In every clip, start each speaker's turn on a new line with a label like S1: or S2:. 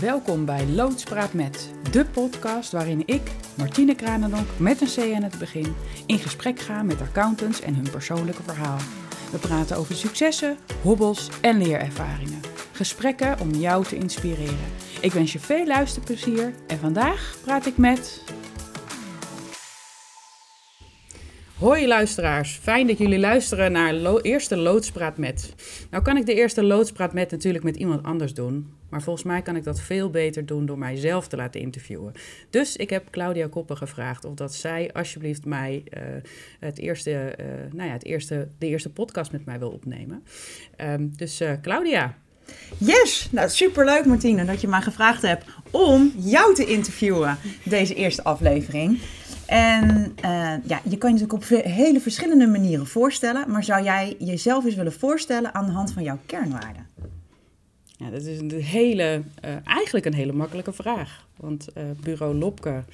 S1: Welkom bij Loodspraat met, de podcast waarin ik, Martine Kranendonk, met een C aan het begin, in gesprek ga met accountants en hun persoonlijke verhaal. We praten over successen, hobbels en leerervaringen. Gesprekken om jou te inspireren. Ik wens je veel luisterplezier en vandaag praat ik met Hoi luisteraars, fijn dat jullie luisteren naar eerste Loodspraat met. Nou kan ik de eerste Loodspraat met natuurlijk met iemand anders doen, maar volgens mij kan ik dat veel beter doen door mijzelf te laten interviewen. Dus ik heb Claudia Koppen gevraagd of dat zij alsjeblieft mij uh, het eerste, uh, nou ja, het eerste, de eerste podcast met mij wil opnemen. Um, dus uh, Claudia.
S2: Yes, nou superleuk Martine dat je mij gevraagd hebt om jou te interviewen deze eerste aflevering. En ja, je kan je natuurlijk op hele verschillende manieren voorstellen. Maar zou jij jezelf eens willen voorstellen aan de hand van jouw kernwaarden?
S1: Ja, dat is een hele, uh, eigenlijk een hele makkelijke vraag. Want uh, Bureau Lopke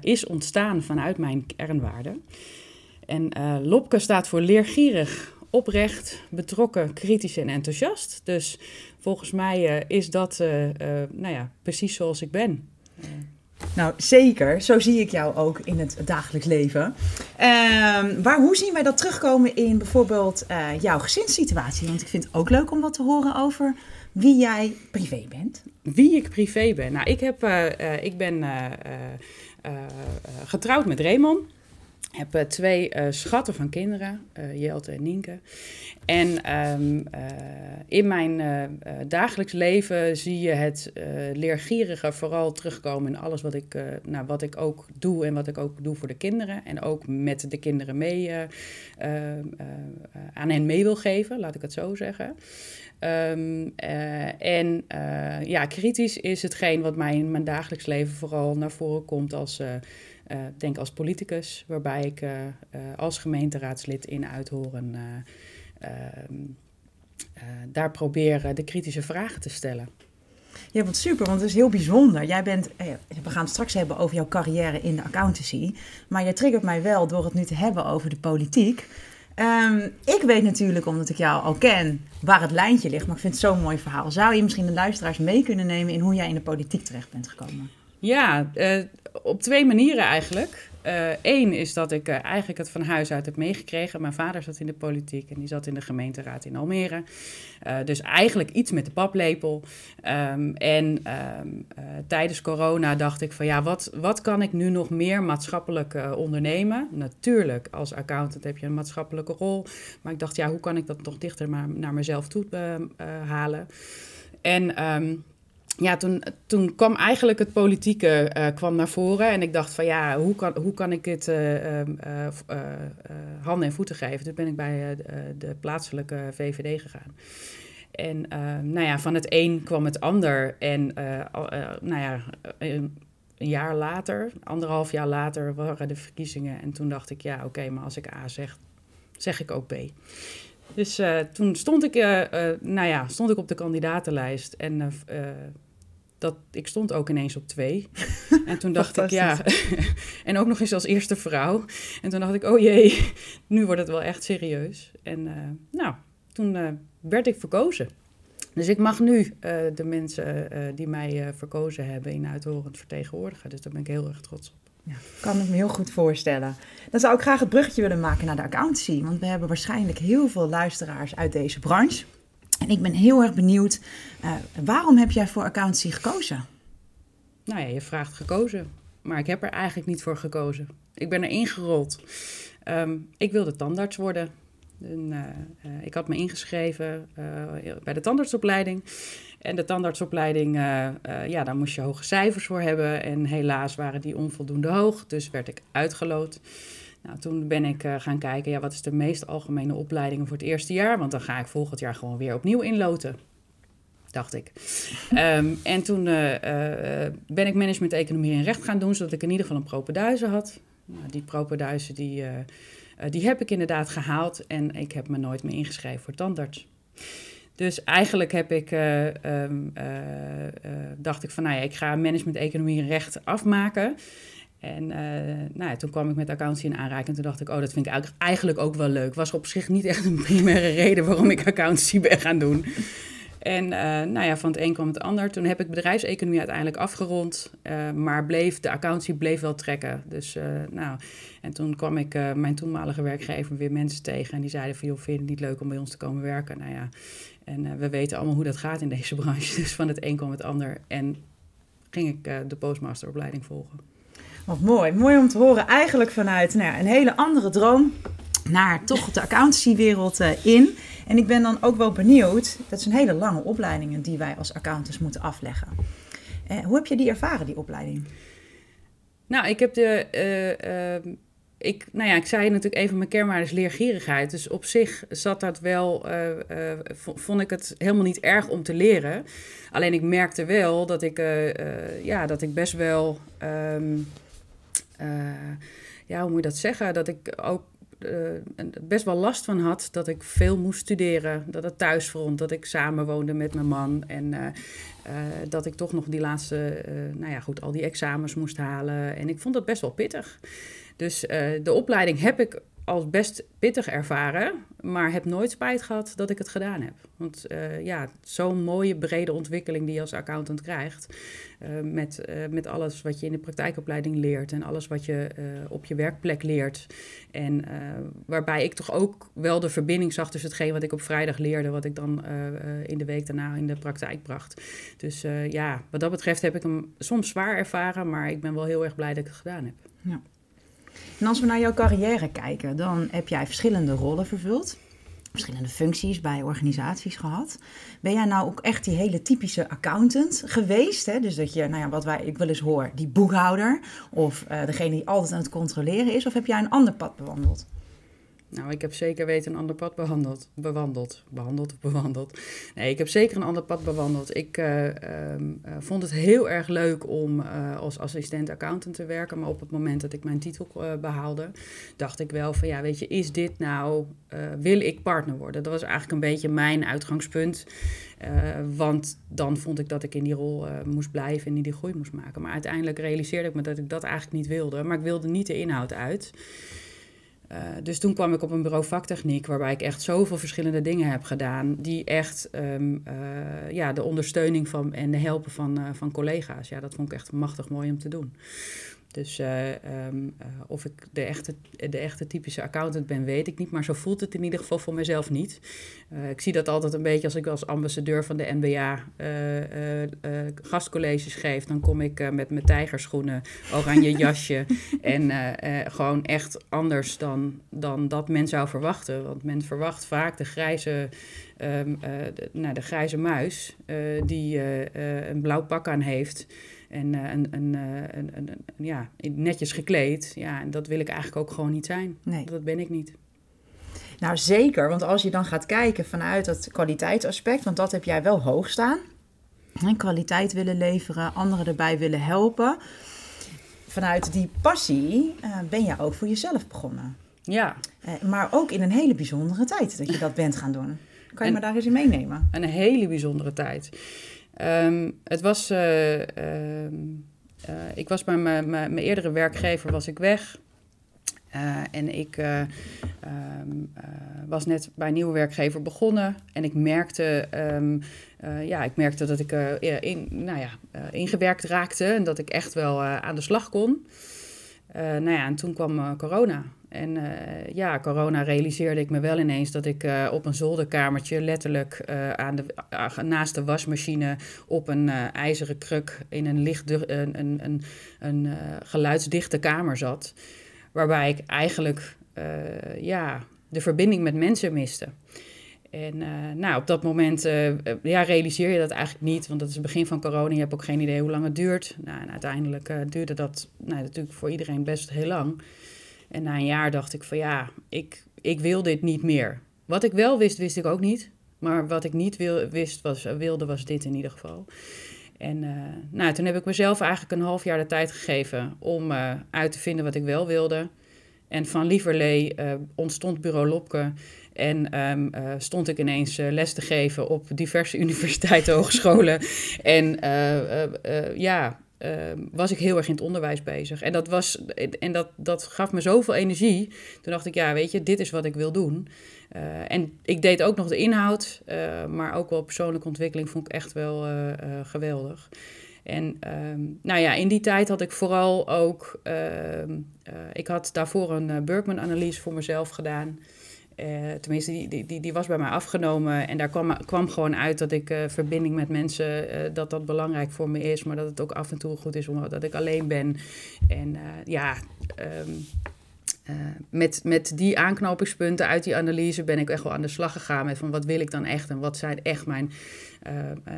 S1: is ontstaan vanuit mijn kernwaarden. En Lopke staat voor leergierig, oprecht, betrokken, kritisch en enthousiast. Dus volgens mij is dat nou ja, precies zoals ik ben.
S2: Nou, zeker. Zo zie ik jou ook in het dagelijks leven. Um, waar, hoe zien wij dat terugkomen in bijvoorbeeld jouw gezinssituatie? Want ik vind het ook leuk om wat te horen over wie jij privé bent.
S1: Wie ik privé ben? Nou, ik, heb, uh, uh, ik ben getrouwd met Raymond. Heb twee schatten van kinderen, Jelte en Nienke. En um, in mijn dagelijks leven zie je het leergierige vooral terugkomen in alles wat ik, nou, wat ik ook doe en wat ik ook doe voor de kinderen. En ook met de kinderen mee aan hen mee wil geven, laat ik het zo zeggen. Um, en ja, kritisch is hetgeen wat mij in mijn dagelijks leven vooral naar voren komt als uh, denk als politicus, waarbij ik als gemeenteraadslid in Uithoren ehm, daar probeer de kritische vragen te stellen.
S2: Ja, wat super, want het is heel bijzonder. Jij bent, we gaan het straks hebben over jouw carrière in de accountancy, maar je triggert mij wel door het nu te hebben over de politiek. Um, ik weet natuurlijk, omdat ik jou al ken, waar het lijntje ligt, maar ik vind het zo'n mooi verhaal. Zou je misschien de luisteraars mee kunnen nemen in hoe jij in de politiek terecht bent gekomen?
S1: Ja, uh, op twee manieren eigenlijk. Eén uh, is dat ik uh, eigenlijk het van huis uit heb meegekregen. Mijn vader zat in de politiek en die zat in de gemeenteraad in Almere. Uh, dus eigenlijk iets met de paplepel. Um, en um, tijdens corona dacht ik van ja, wat, wat kan ik nu nog meer maatschappelijk ondernemen? Natuurlijk, als accountant heb je een maatschappelijke rol. Maar ik dacht ja, hoe kan ik dat nog dichter naar mezelf toe halen? En... ja, toen, toen kwam eigenlijk het politieke uh, kwam naar voren. En ik dacht van ja, hoe kan, hoe kan ik dit uh, uh, handen en voeten geven? Toen ben ik bij de plaatselijke VVD gegaan. En nou ja, van het een kwam het ander. En nou ja, een, jaar later, anderhalf jaar later, waren de verkiezingen. En toen dacht ik ja, oké, maar als ik A zeg, zeg ik ook B. Dus toen stond ik, nou ja, stond ik op de kandidatenlijst en dat, ik stond ook ineens op twee. En toen dacht ik, ja, en ook nog eens als eerste vrouw. En toen dacht ik, oh jee, nu wordt het wel echt serieus. En nou, toen werd ik verkozen. Dus ik mag nu de mensen die mij verkozen hebben in Uithorend vertegenwoordigen. Dus daar ben ik heel erg trots op.
S2: Ja, kan ik me heel goed voorstellen. Dan zou ik graag het bruggetje willen maken naar de accountancy. Want we hebben waarschijnlijk heel veel luisteraars uit deze branche. En ik ben heel erg benieuwd, uh, waarom heb jij voor accountancy gekozen?
S1: Nou ja, je vraagt gekozen. Maar ik heb er eigenlijk niet voor gekozen. Ik ben er ingerold. Um, ik wilde tandarts worden. En, uh, uh, ik had me ingeschreven bij de tandartsopleiding. En de tandartsopleiding, ja, daar moest je hoge cijfers voor hebben. En helaas waren die onvoldoende hoog, dus werd ik uitgeloot. Nou, toen ben ik uh, gaan kijken, ja, wat is de meest algemene opleidingen voor het eerste jaar? Want dan ga ik volgend jaar gewoon weer opnieuw inloten. Dacht ik. um, en toen ben ik management economie en recht gaan doen, zodat ik in ieder geval een propenduizen had. Nou, die propenduizen, die, die heb ik inderdaad gehaald. En ik heb me nooit meer ingeschreven voor tandarts. Dus eigenlijk heb ik, uh, um, uh, uh, dacht ik van, nou ja, ik ga management, economie en recht afmaken. En nou ja, toen kwam ik met accountancy in aanraking en toen dacht ik, oh, dat vind ik eigenlijk ook wel leuk. Was op zich niet echt een primaire reden waarom ik accountancy ben gaan doen. En nou ja, van het een kwam het ander. Toen heb ik bedrijfseconomie uiteindelijk afgerond. maar bleef, de accountie bleef wel trekken. Dus nou, en toen kwam ik mijn toenmalige werkgever weer mensen tegen. En die zeiden van, joh, vind je het niet leuk om bij ons te komen werken? Nou ja, en we weten allemaal hoe dat gaat in deze branche. Dus van het een kwam het ander. En ging ik de postmasteropleiding volgen.
S2: Mooi. Mooi om te horen. Eigenlijk vanuit nou ja, een hele andere droom naar toch de accountancywereld uh, in. En ik ben dan ook wel benieuwd. Dat zijn hele lange opleidingen die wij als accountants moeten afleggen. Uh, hoe heb je die ervaren, die opleiding?
S1: Nou, ik heb de... Uh, ik, nou ja, ik zei natuurlijk even, mijn kernwaarde is leergierigheid. Dus op zich zat dat wel, vond ik het helemaal niet erg om te leren. Alleen ik merkte wel dat ik, ja, dat ik best wel... Um, ja, hoe moet je dat zeggen? Dat ik ook uh, best wel last van had dat ik veel moest studeren. Dat het thuis vond, dat ik samen woonde met mijn man. En uh, dat ik toch nog die laatste, nou ja, goed, al die examens moest halen. En ik vond dat best wel pittig. Dus de opleiding heb ik als best pittig ervaren, maar heb nooit spijt gehad dat ik het gedaan heb. Want uh, ja, zo'n mooie brede ontwikkeling die je als accountant krijgt, uh, met, uh, met alles wat je in de praktijkopleiding leert en alles wat je op je werkplek leert. En waarbij ik toch ook wel de verbinding zag tussen hetgeen wat ik op vrijdag leerde, wat ik dan in de week daarna in de praktijk bracht. Dus ja, wat dat betreft heb ik hem soms zwaar ervaren, maar ik ben wel heel erg blij dat ik het gedaan heb. Ja.
S2: En als we naar jouw carrière kijken, dan heb jij verschillende rollen vervuld. Verschillende functies bij organisaties gehad. Ben jij nou ook echt die hele typische accountant geweest? Hè? Dus dat je, nou ja, wat wij, ik wel eens hoor, die boekhouder of uh, degene die altijd aan het controleren is? Of heb jij een ander pad bewandeld?
S1: Nou, ik heb zeker weten een ander pad behandeld, bewandeld. Behandeld of bewandeld. Nee, ik heb zeker een ander pad bewandeld. Ik uh, um, uh, vond het heel erg leuk om uh, als assistent accountant te werken. Maar op het moment dat ik mijn titel behaalde, dacht ik wel van ja, weet je, is dit nou, wil ik partner worden? Dat was eigenlijk een beetje mijn uitgangspunt. want dan vond ik dat ik in die rol moest blijven en in die groei moest maken. Maar uiteindelijk realiseerde ik me dat ik dat eigenlijk niet wilde. Maar ik wilde niet de inhoud uit. Uh, dus toen kwam ik op een bureau vaktechniek, waarbij ik echt zoveel verschillende dingen heb gedaan, die echt um, uh, ja, de ondersteuning van en de helpen van, uh, van collega's. Ja, dat vond ik echt machtig mooi om te doen. Dus uh, um, uh, of ik de echte, de echte typische accountant ben, weet ik niet. Maar zo voelt het in ieder geval voor mezelf niet. Uh, ik zie dat altijd een beetje als ik als ambassadeur van de NBA gastcolleges geef. Dan kom ik met mijn tijgerschoenen, oranje jasje. en gewoon echt anders dan, dan dat men zou verwachten. Want men verwacht vaak de grijze, um, de, nou, de grijze muis die een blauw pak aan heeft. En uh, een, een, ja, netjes gekleed. Ja, en dat wil ik eigenlijk ook gewoon niet zijn. Nee. Dat ben ik niet.
S2: Nou, zeker. Want als je dan gaat kijken vanuit het kwaliteitsaspect, want dat heb jij wel hoog staan. En kwaliteit willen leveren, anderen erbij willen helpen. Vanuit die passie uh, ben je ook voor jezelf begonnen.
S1: Ja.
S2: Uh, maar ook in een hele bijzondere tijd dat je dat bent gaan doen. Kan je me daar eens in meenemen?
S1: Een hele bijzondere tijd. Um, het was, uh, uh, ik was bij mijn eerdere werkgever was ik weg. en ik ehm, was net bij een nieuwe werkgever begonnen. En ik merkte, um, ja, ik merkte dat ik in, nou ja, ingewerkt raakte. En dat ik echt wel aan de slag kon. nou ja, en toen kwam corona. En uh, ja, corona realiseerde ik me wel ineens dat ik uh, op een zolderkamertje, letterlijk uh, aan de, naast de wasmachine, op een ijzeren kruk in een, licht, een, een, een, een geluidsdichte kamer zat. Waarbij ik eigenlijk ja, de verbinding met mensen miste. En nou, op dat moment ja, realiseer je dat eigenlijk niet, want dat is het begin van corona. Je hebt ook geen idee hoe lang het duurt. Nou, en uiteindelijk duurde dat nou, natuurlijk voor iedereen best heel lang. En na een jaar dacht ik van ja, ik, ik wil dit niet meer. Wat ik wel wist, wist ik ook niet. Maar wat ik niet wil, wist, was, wilde, was dit in ieder geval. En uh, nou, toen heb ik mezelf eigenlijk een half jaar de tijd gegeven om uh, uit te vinden wat ik wel wilde. En van lieverlee uh, ontstond Bureau Lopke. En um, stond ik ineens les te geven op diverse universiteiten, hogescholen. en ja, ehm, was ik heel erg in het onderwijs bezig. En, dat, was, en dat, dat gaf me zoveel energie. Toen dacht ik, ja, weet je, dit is wat ik wil doen. Uh, en ik deed ook nog de inhoud, uh, maar ook wel persoonlijke ontwikkeling vond ik echt wel uh, geweldig. En um, nou ja, in die tijd had ik vooral ook, ehm, ik had daarvoor een Berkman-analyse voor mezelf gedaan. Uh, tenminste, die, die, die was bij mij afgenomen. En daar kwam, kwam gewoon uit dat ik uh, verbinding met mensen, uh, dat dat belangrijk voor me is. Maar dat het ook af en toe goed is omdat ik alleen ben. En ja, um, met, met die aanknopingspunten uit die analyse ben ik echt wel aan de slag gegaan. Met van wat wil ik dan echt en wat zijn echt mijn...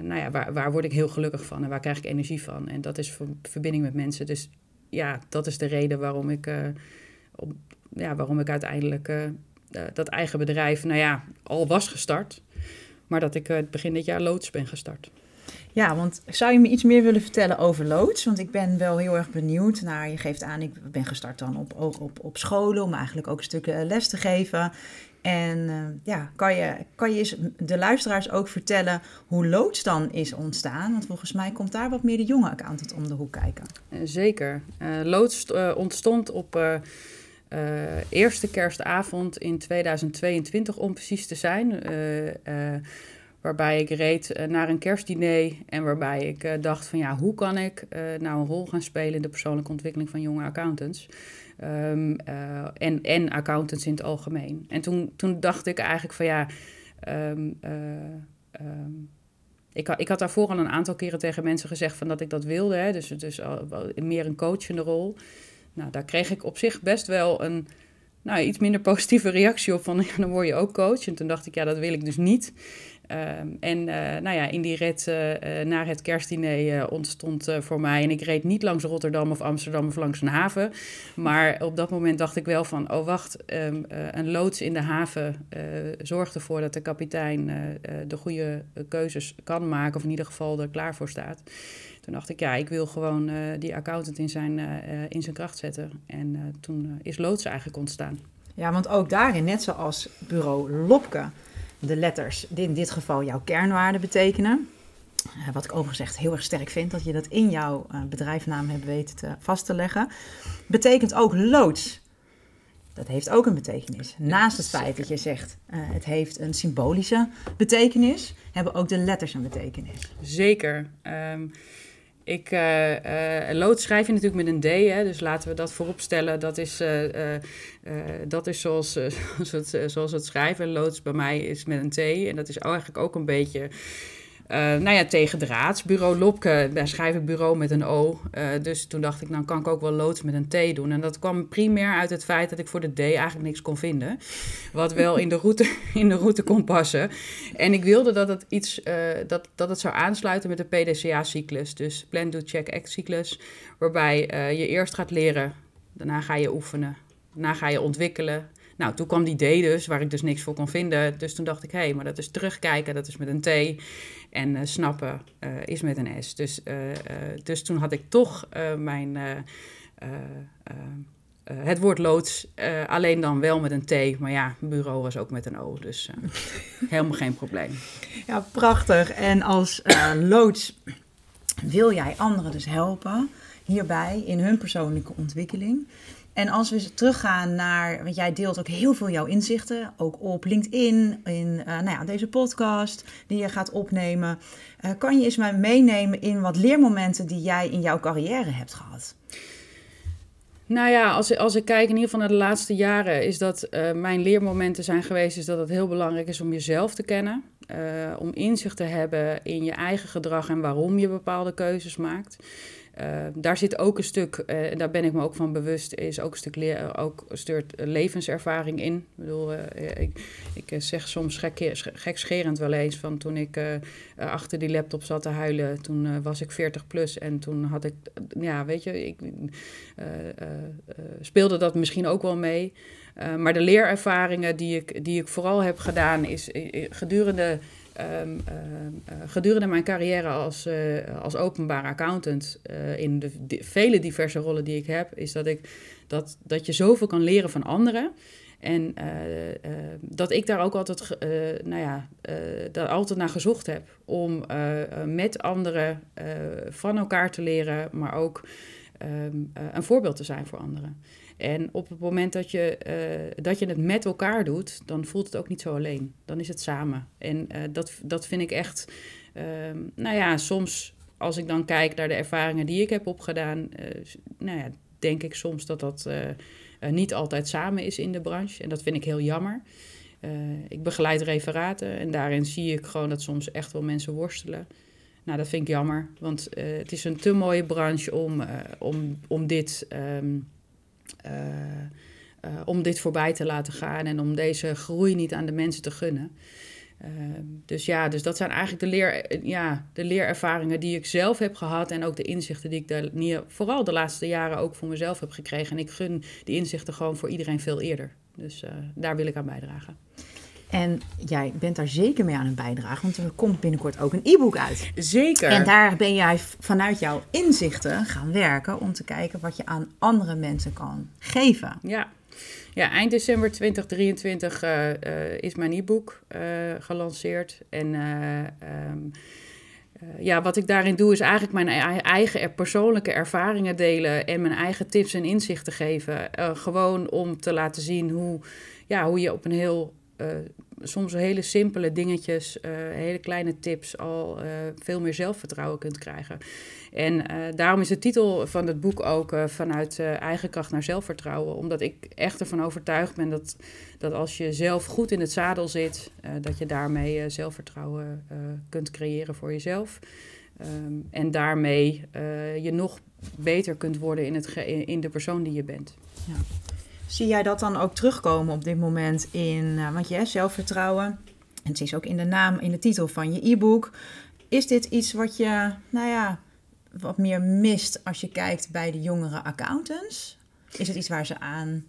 S1: nou ja, waar, waar word ik heel gelukkig van en waar krijg ik energie van? En dat is verbinding met mensen. Dus ja, dat is de reden waarom ik, op, ja, waarom ik uiteindelijk dat eigen bedrijf, nou ja, al was gestart. Maar dat ik uh, begin dit jaar loods ben gestart.
S2: Ja, want zou je me iets meer willen vertellen over loods? Want ik ben wel heel erg benieuwd naar, je geeft aan, ik ben gestart dan op, op, op scholen om eigenlijk ook een stuk eh, les te geven. En uh, ja, kan je, kan je eens de luisteraars ook vertellen hoe loods dan is ontstaan? Want volgens mij komt daar wat meer de jonge accountant om de hoek kijken.
S1: Zeker. Uh, loods ontstond op uh, eerste kerstavond in 2022, om precies te zijn. Uh, uh, waarbij ik reed naar een kerstdiner en waarbij ik dacht van ja, hoe kan ik nou een rol gaan spelen in de persoonlijke ontwikkeling van jonge accountants. Um, en, en accountants in het algemeen. En toen, toen dacht ik eigenlijk van ja, um, um, ik, ik had daarvoor al een aantal keren tegen mensen gezegd van dat ik dat wilde. Hè, dus, dus meer een coachende rol. Nou, daar kreeg ik op zich best wel een nou, iets minder positieve reactie op van ja, dan word je ook coach. En toen dacht ik, ja, dat wil ik dus niet. Ehm, en uh, nou ja, in die rit uh, naar het kerstdiner ontstond voor mij... en ik reed niet langs Rotterdam of Amsterdam of langs een haven... maar op dat moment dacht ik wel van... oh wacht, um, een loods in de haven zorgt ervoor dat de kapitein... de goede keuzes kan maken of in ieder geval er klaar voor staat. Toen dacht ik, ja, ik wil gewoon die accountant in zijn, in zijn kracht zetten. En toen is loods eigenlijk ontstaan.
S2: Ja, want ook daarin, net zoals bureau Lopke de letters in dit geval jouw kernwaarden betekenen. Wat ik overigens echt heel erg sterk vind, dat je dat in jouw bedrijfnaam hebt weten te, vast te leggen. Betekent ook loods. Dat heeft ook een betekenis. Naast het feit dat je zegt uh, het heeft een symbolische betekenis, hebben ook de letters een betekenis.
S1: Zeker. Um, ik, uh, lood schrijf je natuurlijk met een D, hè, dus laten we dat voorop stellen. Dat is, uh, dat is zoals, zoals, het, zoals het schrijven. Loods bij mij is met een T. En dat is eigenlijk ook een beetje uh, nou ja, tegen draads. Bureau Lopke, daar schrijf ik bureau met een O. Uh, dus toen dacht ik, dan kan ik ook wel loods met een T doen. En dat kwam primair uit het feit dat ik voor de D eigenlijk niks kon vinden. Wat wel in de route, in de route kon passen. En ik wilde dat het, iets, uh, dat, dat het zou aansluiten met de PDCA-cyclus. Dus Plan, Do, Check, Act-cyclus. Waarbij je eerst gaat leren, daarna ga je oefenen. Daarna ga je ontwikkelen. Nou, toen kwam die D dus, waar ik dus niks voor kon vinden. Dus toen dacht ik, hé, hey, maar dat is terugkijken, dat is met een T. En uh, snappen uh, is met een S. Dus, uh, dus toen had ik toch mijn, het woord loods, alleen dan wel met een T. Maar ja, bureau was ook met een O, dus helemaal geen probleem.
S2: Ja, prachtig. En als loods wil jij anderen dus helpen hierbij in hun persoonlijke ontwikkeling. En als we teruggaan naar, want jij deelt ook heel veel jouw inzichten, ook op LinkedIn, in uh, nou ja, deze podcast die je gaat opnemen. Uh, kan je eens mij meenemen in wat leermomenten die jij in jouw carrière hebt gehad?
S1: Nou ja, als, als ik kijk in ieder geval naar de laatste jaren, is dat uh, mijn leermomenten zijn geweest, is dat het heel belangrijk is om jezelf te kennen. om inzicht te hebben in je eigen gedrag en waarom je bepaalde keuzes maakt. Uh, daar zit ook een stuk, uh, daar ben ik me ook van bewust, is ook een stuk leer, ook stuk levenservaring in. Ik bedoel, uh, ik, ik zeg soms gek, gekscherend wel eens van toen ik achter die laptop zat te huilen, toen was ik 40 plus en toen had ik, ja, weet je, ik speelde dat misschien ook wel mee. maar de leerervaringen die ik, die ik vooral heb gedaan, is gedurende Um, uh, gedurende mijn carrière als, uh, als openbaar accountant, uh, in de, de, vele diverse rollen die ik heb, is dat, ik, dat, dat je zoveel kan leren van anderen. En dat ik daar ook altijd, nou ja, daar altijd naar gezocht heb om met anderen van elkaar te leren, maar ook ehm, een voorbeeld te zijn voor anderen. En op het moment dat je, uh, dat je het met elkaar doet, dan voelt het ook niet zo alleen. Dan is het samen. En uh, dat, dat vind ik echt, uh, nou ja, soms als ik dan kijk naar de ervaringen die ik heb opgedaan, uh, nou ja, denk ik soms dat dat niet altijd samen is in de branche. En dat vind ik heel jammer. ik begeleid referaten en daarin zie ik gewoon dat soms echt wel mensen worstelen. Nou, dat vind ik jammer, want het is een te mooie branche om, om, om dit. Uh, om dit voorbij te laten gaan en om deze groei niet aan de mensen te gunnen. Uh, dus ja, dus dat zijn eigenlijk de, leer, ja, de leerervaringen die ik zelf heb gehad en ook de inzichten die ik daar, vooral de laatste jaren ook voor mezelf heb gekregen. En ik gun die inzichten gewoon voor iedereen veel eerder. Dus daar wil ik aan bijdragen.
S2: En jij bent daar zeker mee aan het bijdragen, want er komt binnenkort ook een e-book uit.
S1: Zeker.
S2: En daar ben jij vanuit jouw inzichten gaan werken om te kijken wat je aan andere mensen kan geven.
S1: Ja. Ja, eind december 2023 uh, uh, is mijn e-book uh, gelanceerd. En um, ja, wat ik daarin doe is eigenlijk mijn eigen persoonlijke ervaringen delen en mijn eigen tips en inzichten geven. gewoon om te laten zien hoe, ja, hoe je op een heel soms hele simpele dingetjes, uh, hele kleine tips, al uh, veel meer zelfvertrouwen kunt krijgen. En daarom is de titel van het boek ook vanuit eigen kracht naar zelfvertrouwen. Omdat ik echt ervan overtuigd ben dat, dat als je zelf goed in het zadel zit, dat je daarmee zelfvertrouwen kunt creëren voor jezelf. Um, en daarmee je nog beter kunt worden in, het in de persoon die je bent.
S2: Ja. Zie jij dat dan ook terugkomen op dit moment in, uh, want je hebt zelfvertrouwen, en het is ook in de naam, in de titel van je e-book. Is dit iets wat je, nou ja, wat meer mist als je kijkt bij de jongere accountants? Is het iets waar ze aan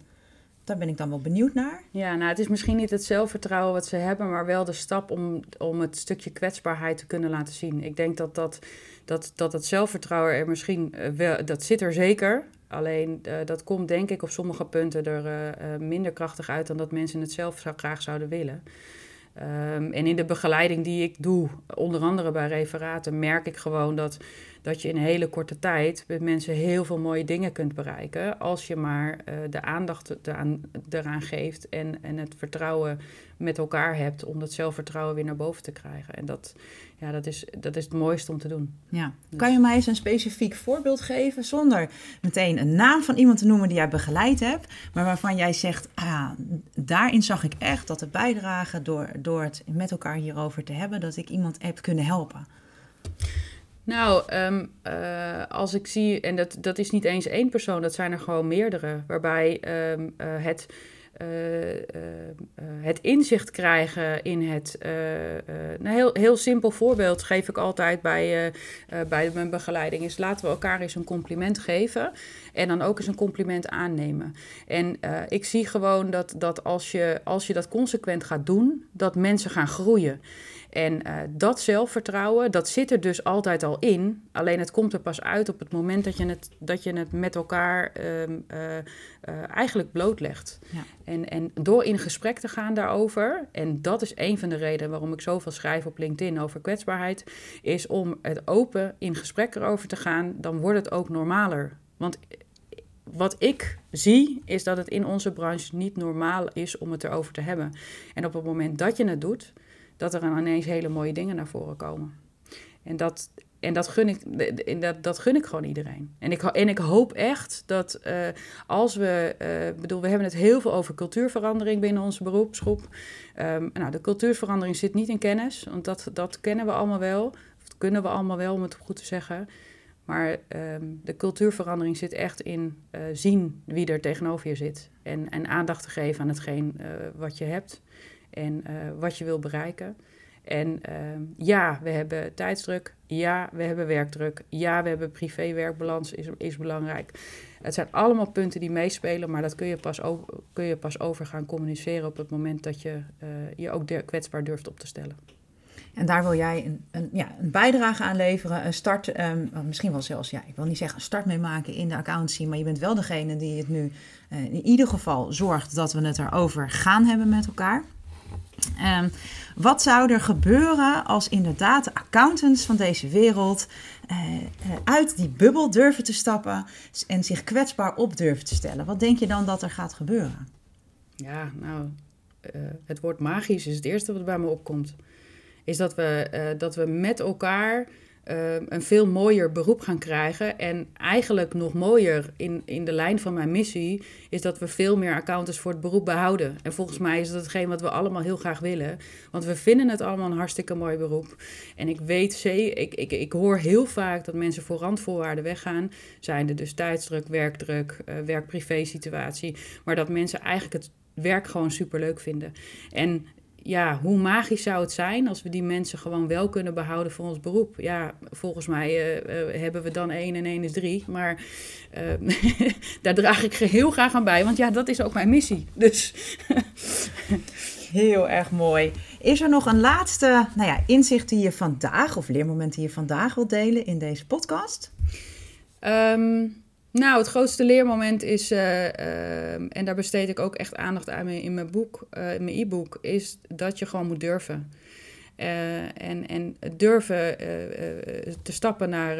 S2: daar ben ik dan wel benieuwd naar.
S1: Ja, nou, het is misschien niet het zelfvertrouwen wat ze hebben, maar wel de stap om, om het stukje kwetsbaarheid te kunnen laten zien. Ik denk dat, dat, dat, dat het zelfvertrouwen er misschien uh, wel, dat zit er zeker. Alleen uh, dat komt denk ik op sommige punten er uh, minder krachtig uit dan dat mensen het zelf zou, graag zouden willen. Um, en in de begeleiding die ik doe, onder andere bij referaten, merk ik gewoon dat, dat je in een hele korte tijd met mensen heel veel mooie dingen kunt bereiken. Als je maar uh, de aandacht eraan, eraan geeft en, en het vertrouwen met elkaar hebt om dat zelfvertrouwen weer naar boven te krijgen. En dat, ja, dat, is, dat is het mooiste om te doen.
S2: Ja. Dus. Kan je mij eens een specifiek voorbeeld geven, zonder meteen een naam van iemand te noemen die jij begeleid hebt, maar waarvan jij zegt, ah, daarin zag ik echt dat de bijdrage door, door het met elkaar hierover te hebben, dat ik iemand heb kunnen helpen?
S1: Nou, um, uh, als ik zie, en dat, dat is niet eens één persoon, dat zijn er gewoon meerdere, waarbij um, uh, het uh, het inzicht krijgen in het. een heel, heel simpel voorbeeld geef ik altijd bij, bij mijn begeleiding: is laten we elkaar eens een compliment geven en dan ook eens een compliment aannemen. En ik zie gewoon dat, dat als, je, als je dat consequent gaat doen, dat mensen gaan groeien. En uh, dat zelfvertrouwen, dat zit er dus altijd al in. Alleen het komt er pas uit op het moment dat je het, dat je het met elkaar um, uh, uh, eigenlijk blootlegt. Ja. En, en door in gesprek te gaan daarover, en dat is een van de redenen waarom ik zoveel schrijf op LinkedIn over kwetsbaarheid, is om het open in gesprek erover te gaan, dan wordt het ook normaler. Want wat ik zie, is dat het in onze branche niet normaal is om het erover te hebben. En op het moment dat je het doet, dat er ineens hele mooie dingen naar voren komen. En dat, en dat, gun ik, dat, dat gun ik gewoon iedereen. En ik, en ik hoop echt dat uh, als we, uh, bedoel, we hebben het heel veel over cultuurverandering binnen onze beroepsgroep. Um, nou, de cultuurverandering zit niet in kennis, want dat, dat kennen we allemaal wel. Dat kunnen we allemaal wel, om het goed te zeggen. Maar um, de cultuurverandering zit echt in uh, zien wie er tegenover je zit. En, en aandacht te geven aan hetgeen wat je hebt en uh, wat je wil bereiken. En uh, ja, we hebben tijdsdruk. Ja, we hebben werkdruk. Ja, we hebben privé-werkbalans, is, is belangrijk. Het zijn allemaal punten die meespelen, maar dat kun je pas over, kun je pas over gaan communiceren op het moment dat je je ook kwetsbaar durft op te stellen.
S2: En daar wil jij een, een, ja, een bijdrage aan leveren, een start, ehm, misschien wel zelfs, ja, ik wil niet zeggen een start mee maken in de accountancy, maar je bent wel degene die het nu uh, in ieder geval zorgt dat we het erover gaan hebben met elkaar. Um, wat zou er gebeuren als inderdaad de accountants van deze wereld uh, uit die bubbel durven te stappen en zich kwetsbaar op durven te stellen? Wat denk je dan dat er gaat gebeuren?
S1: Ja, nou, het woord magisch is het eerste wat bij me opkomt. Is dat we, uh, dat we met elkaar uh, een veel mooier beroep gaan krijgen. En eigenlijk nog mooier in, in de lijn van mijn missie is dat we veel meer accountants voor het beroep behouden. En volgens mij is dat hetgeen wat we allemaal heel graag willen. Want we vinden het allemaal een hartstikke mooi beroep. En ik weet zeker, ik, ik, ik hoor heel vaak dat mensen voor randvoorwaarden weggaan. Zijn er dus tijdsdruk, werkdruk, uh, werk-privé situatie. Maar dat mensen eigenlijk het werk gewoon super leuk vinden. En ja, hoe magisch zou het zijn als we die mensen gewoon wel kunnen behouden voor ons beroep? Ja, volgens mij uh, uh, hebben we dan één en één is drie. Maar uh, daar draag ik heel graag aan bij, want ja, dat is ook mijn missie. Dus.
S2: heel erg mooi. Is er nog een laatste nou ja, inzicht die je vandaag, of leermoment die je vandaag wilt delen in deze podcast?
S1: Um, nou, het grootste leermoment is, uh, uh, en daar besteed ik ook echt aandacht aan in mijn boek, uh, in mijn e-book, is dat je gewoon moet durven. en, en durven te stappen naar,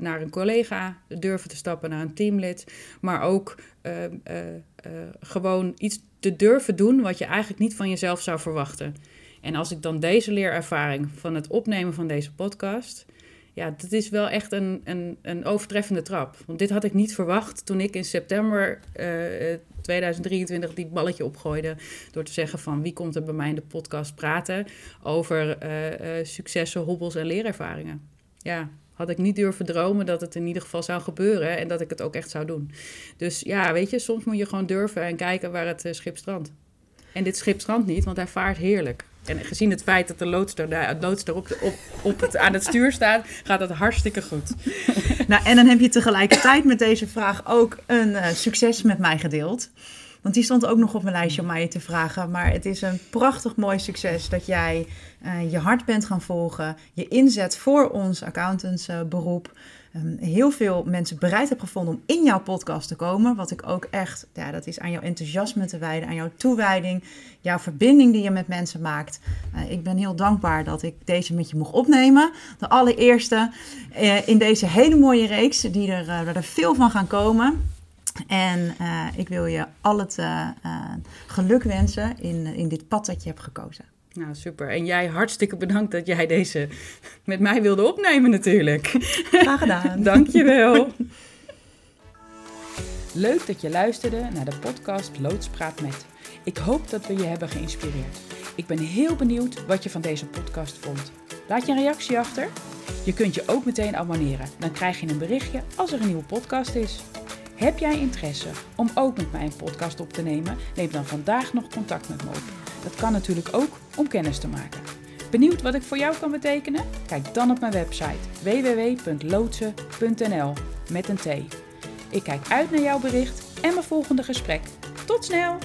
S1: naar een collega, durven te stappen naar een teamlid, maar ook gewoon iets te durven doen wat je eigenlijk niet van jezelf zou verwachten. En als ik dan deze leerervaring van het opnemen van deze podcast ja, dat is wel echt een, een, een overtreffende trap. Want dit had ik niet verwacht toen ik in september uh, 2023 die balletje opgooide. Door te zeggen van wie komt er bij mij in de podcast praten over uh, uh, successen, hobbels en leerervaringen. Ja, had ik niet durven dromen dat het in ieder geval zou gebeuren en dat ik het ook echt zou doen. Dus ja, weet je, soms moet je gewoon durven en kijken waar het schip strandt. En dit schip strandt niet, want hij vaart heerlijk. En gezien het feit dat de loodster op, op, het, aan het stuur staat, gaat het hartstikke goed.
S2: Nou, en dan heb je tegelijkertijd met deze vraag ook een uh, succes met mij gedeeld. Want die stond ook nog op mijn lijstje om mij te vragen. Maar het is een prachtig mooi succes dat jij uh, je hart bent gaan volgen. Je inzet voor ons accountantsberoep. Um, heel veel mensen bereid hebt gevonden om in jouw podcast te komen. Wat ik ook echt, ja, dat is aan jouw enthousiasme te wijden, aan jouw toewijding, jouw verbinding die je met mensen maakt. Uh, ik ben heel dankbaar dat ik deze met je mocht opnemen. De allereerste uh, in deze hele mooie reeks, die er, uh, waar er veel van gaan komen. En ik wil je al het geluk wensen in, in dit pad dat je hebt gekozen.
S1: Nou, super. En jij hartstikke bedankt dat jij deze met mij wilde opnemen natuurlijk.
S2: Graag gedaan.
S1: Dankjewel. Leuk dat je luisterde naar de podcast Loodspraat met. Ik hoop dat we je hebben geïnspireerd. Ik ben heel benieuwd wat je van deze podcast vond. Laat je een reactie achter. Je kunt je ook meteen abonneren. Dan krijg je een berichtje als er een nieuwe podcast is. Heb jij interesse om ook met mij een podcast op te nemen? Neem dan vandaag nog contact met me op. Dat kan natuurlijk ook om kennis te maken. Benieuwd wat ik voor jou kan betekenen? Kijk dan op mijn website www.loodsen.nl met een T. Ik kijk uit naar jouw bericht en mijn volgende gesprek. Tot snel!